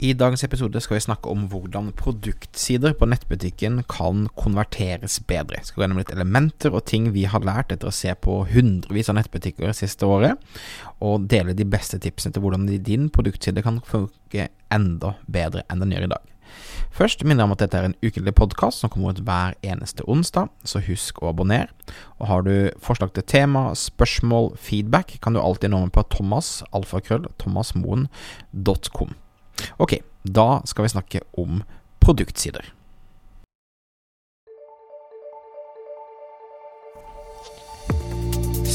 I dagens episode skal vi snakke om hvordan produktsider på nettbutikken kan konverteres bedre. Vi skal gå gjennom litt elementer og ting vi har lært etter å se på hundrevis av nettbutikker det siste året, og dele de beste tipsene til hvordan din produktside kan funke enda bedre enn den gjør i dag. Først minner jeg om at dette er en ukentlig podkast som kommer ut hver eneste onsdag, så husk å abonnere. Og har du forslag til tema, spørsmål, feedback, kan du alltid nå meg på Thomas, alfakrøll, thomasmoen.com. Ok, da skal vi snakke om produktsider.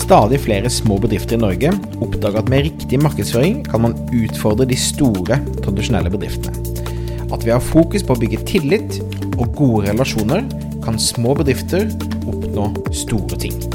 Stadig flere små bedrifter i Norge oppdager at med riktig markedsføring kan man utfordre de store, tradisjonelle bedriftene. At vi har fokus på å bygge tillit og gode relasjoner, kan små bedrifter oppnå store ting.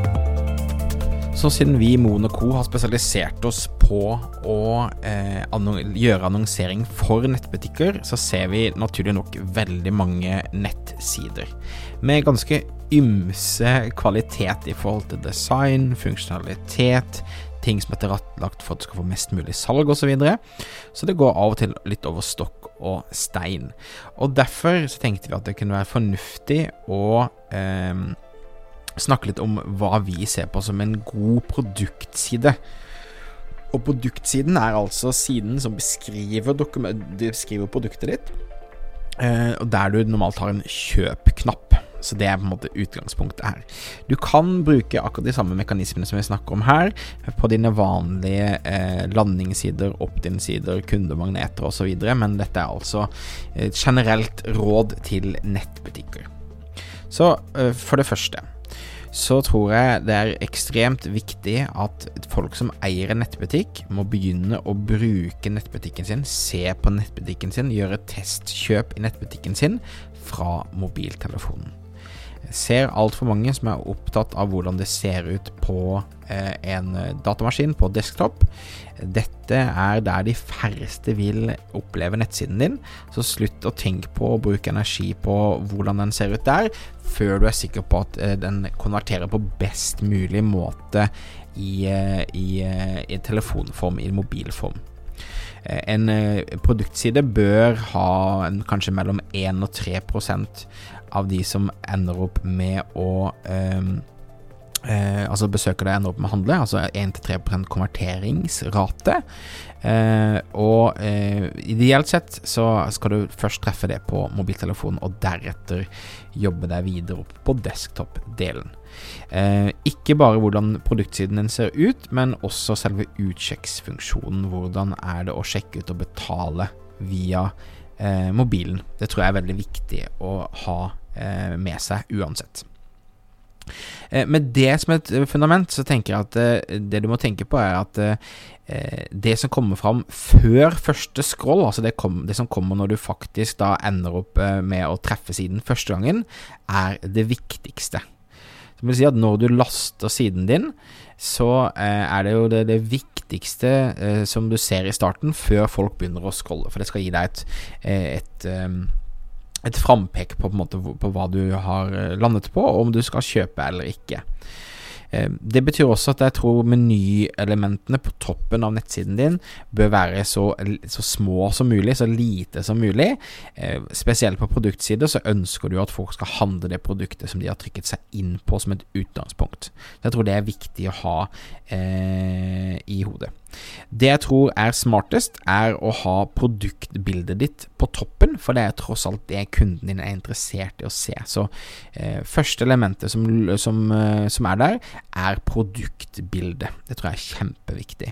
Så siden vi i Moen Co. har spesialisert oss på å eh, annon gjøre annonsering for nettbutikker, så ser vi naturlig nok veldig mange nettsider med ganske ymse kvalitet i forhold til design, funksjonalitet, ting som er tilrettelagt for at du skal få mest mulig salg osv. Så, videre. så det går av og til litt over stokk og stein. Og Derfor så tenkte vi at det kunne være fornuftig å eh, snakke litt om hva vi ser på som en god produktside. Og produktsiden er altså siden som beskriver, beskriver produktet ditt, eh, og der du normalt har en kjøp-knapp. Så det er på en måte utgangspunktet her. Du kan bruke akkurat de samme mekanismene som vi snakker om her, på dine vanlige eh, landingssider, opt-in-sider, kundemagneter osv., men dette er altså et generelt råd til nettbutikker. Så eh, for det første så tror jeg det er ekstremt viktig at folk som eier en nettbutikk, må begynne å bruke nettbutikken sin, se på nettbutikken sin, gjøre testkjøp i nettbutikken sin fra mobiltelefonen. Ser altfor mange som er opptatt av hvordan det ser ut på eh, en datamaskin, på desktop. Dette er der de færreste vil oppleve nettsiden din, så slutt å tenke på å bruke energi på hvordan den ser ut der, før du er sikker på at eh, den konverterer på best mulig måte i, eh, i, i telefonform, i mobilform. En produktside bør ha kanskje mellom 1 og 3 av de som ender opp med å um, eh, altså besøker deg ender opp med å handle, altså 1-3 konverteringsrate. Eh, og eh, ideelt sett så skal du først treffe det på mobiltelefonen, og deretter jobbe deg videre opp på desktop-delen. Eh, ikke bare hvordan produktsiden din ser ut, men også selve utsjekksfunksjonen. Hvordan er det å sjekke ut og betale via eh, mobilen? Det tror jeg er veldig viktig å ha eh, med seg uansett. Eh, med det som et fundament, så tenker jeg at eh, det du må tenke på, er at eh, det som kommer fram før første scroll, altså det, kom, det, som kommer når du faktisk da ender opp med å treffe siden første gangen, er det viktigste. Det vil si at når du laster siden din, så er det jo det, det viktigste som du ser i starten, før folk begynner å scrolle. For det skal gi deg et, et, et frampek på, på, på, hva du har eh, landet på, og om du skal kjøpe eller ikke. Eh, det betyr også at jeg tror menyelementene på toppen av nettsiden din bør være så, så, små som mulig, så lite som mulig. Eh, spesielt på produktsider så ønsker du at folk skal handle det produktet som de har trykket seg inn på som et utgangspunkt. Jeg tror det er viktig å ha eh, i hodet. Det jeg tror er smartest, er å ha produktbildet ditt på toppen, for det er tross alt det kunden din er interessert i å se. Så eh, første elementet som, som, eh, som, er der, er produktbildet. Det tror jeg er kjempeviktig.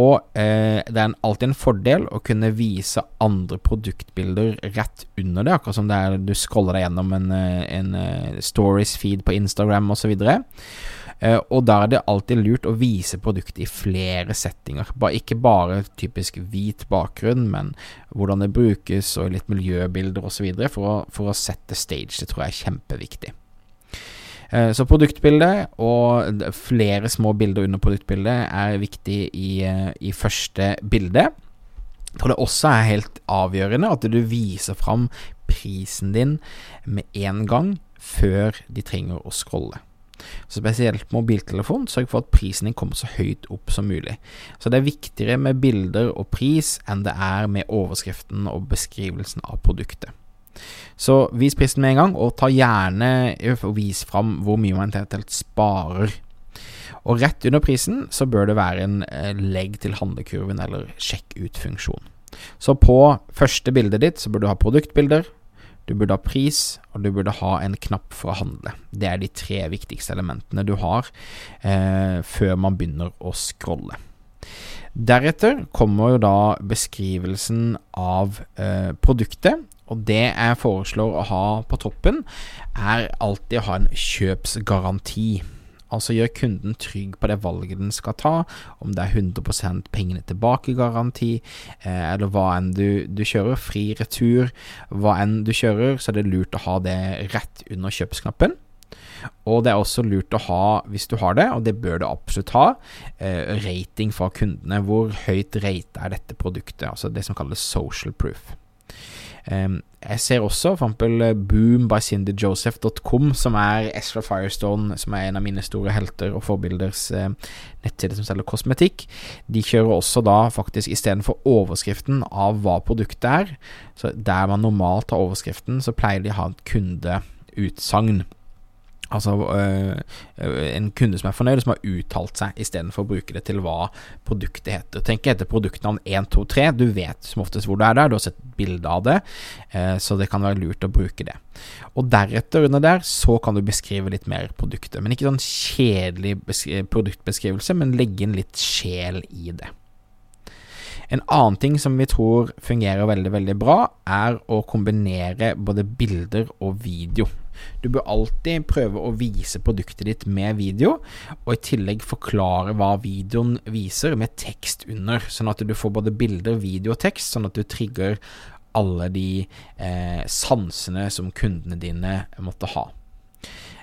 Og eh, det er alltid en fordel å kunne vise andre produktbilder rett under det, akkurat som det er du scroller deg gjennom en, eh, en, eh, stories feed på Instagram osv. Eh, og da er det alltid lurt å vise produktet i flere settinger. Ikke bare typisk hvit bakgrunn, men hvordan det brukes og litt miljøbilder osv. For, for å sette stage. Det tror jeg er kjempeviktig. Eh, så produktbildet og flere små bilder under produktbildet er viktig i, eh, i første bilde. Jeg tror det også er helt avgjørende at du viser fram prisen din med en gang før de trenger å scrolle. Spesielt mobiltelefon, sørg for at prisen din kommer så høyt opp som mulig. Så det er viktigere med bilder og pris enn det er med overskriften og beskrivelsen av produktet. Så vis prisen med en gang, og ta gjerne og vis fram hvor mye man eventuelt sparer. Og rett under prisen så bør det være en eh, legg til handlekurven eller sjekk ut-funksjon. Så på første bildet ditt så bør du ha produktbilder, du burde ha pris, og du burde ha en knapp for å handle. Det er de tre viktigste elementene du har eh, før man begynner å scrolle. Deretter kommer jo da beskrivelsen av eh, produktet, og det jeg foreslår å ha på toppen, er alltid å ha en kjøpsgaranti. Altså gjør kunden trygg på det valget den skal ta, om det er 100% pengene tilbake-garanti, eh, eller hva enn du, du, kjører, fri retur, hva enn du kjører, så er det lurt å ha det rett under kjøpsknappen. Og det er også lurt å ha, hvis du har det, og det bør du absolutt ha, eh, rating fra kundene. Hvor høyt rate er dette produktet? Altså det som kalles social proof. Jeg ser også for eksempel eh, Boom by CindyJoseph.com, som er Ezra Firestone, som er en av mine store helter og forbilders eh, nettside som selger kosmetikk. De kjører også da faktisk istedenfor overskriften av hva produktet er, så der man normalt har overskriften, så pleier de å ha et kundeutsagn. Altså øh, en kunde som er fornøyd, som har uttalt seg, istedenfor å bruke det til hva produktet heter. Tenk etter produktnavn 123, du vet som oftest hvor du er der, du har sett bilde av det, øh, så det kan være lurt å bruke det. Og deretter under der, så kan du beskrive litt mer produktet. Men ikke sånn kjedelig produktbeskrivelse, men legge inn litt sjel i det. En annen ting som vi tror fungerer veldig, veldig bra, er å kombinere både bilder og video. Du bør alltid prøve å vise produktet ditt med video, og i tillegg forklare hva videoen viser med tekst under, sånn at du får både bilder, video og tekst, sånn at du trigger alle de eh, sansene som kundene dine måtte ha.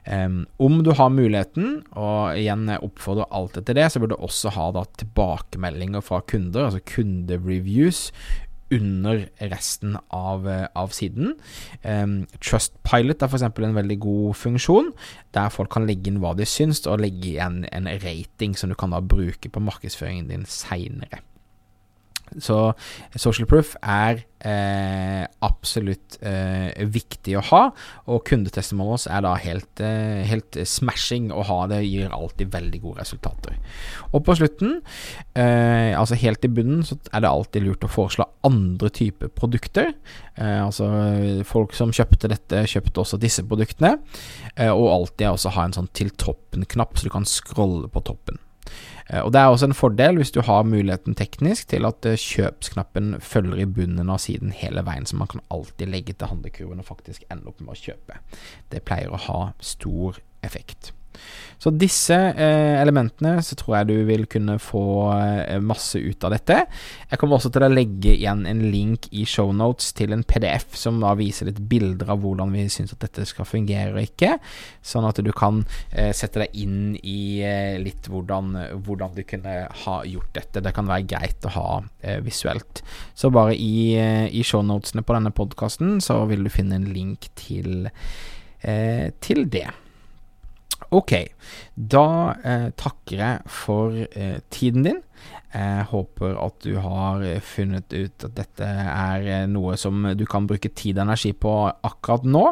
Um, om du har muligheten, og igjen jeg oppfordrer alt etter det, så bør du også ha da, tilbakemeldinger fra kunder, altså kundereviews, under resten av, av siden. Um, Trustpilot er f.eks. en veldig god funksjon, der folk kan legge inn hva de syns, og legge igjen en rating som du kan da bruke på markedsføringen din seinere. Så social proof er eh, absolutt eh, viktig å ha, og kundetestimonals er da helt, eh, helt, smashing å ha. Det gir alltid veldig gode resultater. Og på slutten, eh, altså helt i bunnen, så er det alltid lurt å foreslå andre typer produkter. Eh, altså folk som kjøpte dette, kjøpte også disse produktene, eh, og alltid også ha en sånn til toppen-knapp, så du kan scrolle på toppen. Eh, og Det er også en fordel hvis du har muligheten teknisk til at eh, kjøpsknappen følger i bunnen av siden hele veien, så man kan alltid legge til handlekurven og faktisk ende opp med å kjøpe. Det pleier å ha stor effekt. Så disse eh, elementene så tror jeg du vil kunne få eh, masse ut av dette. Jeg kommer også til å legge igjen en link i shownotes til en PDF som da viser litt bilder av hvordan vi syns at dette skal fungere og ikke, sånn at du kan eh, sette deg inn i eh, litt hvordan, hvordan, du kunne ha gjort dette. Det kan være greit å ha eh, visuelt. Så bare i, eh, i shownotesene på denne podkasten så vil du finne en link til, til det. Ok, da eh, takker jeg for eh, tiden din. Jeg håper at du har funnet ut at dette er eh, noe som du kan bruke tid og energi på akkurat nå.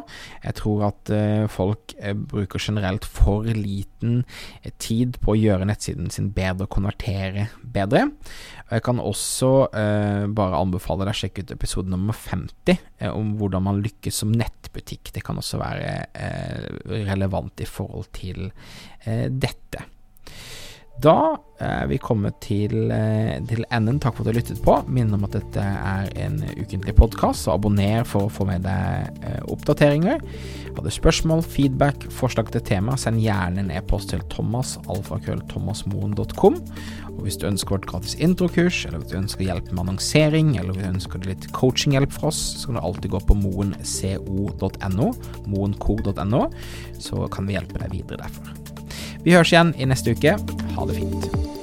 Jeg tror at uh, folk bruker generelt for liten tid på å gjøre nettsiden sin bedre og konvertere bedre. Jeg kan også bare anbefale deg å sjekke ut episode nummer 50 om hvordan man lykkes som nettbutikk. Det kan også være relevant i forhold til dette. Da er vi kommet til, eh, til enden. Takk for at du lyttet på. Minn om at dette er en ukentlig podkast, så abonner for å få med deg eh, oppdateringer. Har du spørsmål, feedback, forslag til tema, send gjerne en e-post til thomas, thomas.alfakrøllthomasmoen.com. Og hvis du ønsker vårt gratis introkurs, eller hvis du ønsker hjelp med annonsering, eller hvis du ønsker litt coachinghjelp fra oss, så kan du alltid gå på moenco.no, moenco.no, så kan vi hjelpe deg videre derfor. Vi høres igjen i neste uke. Ha det fint.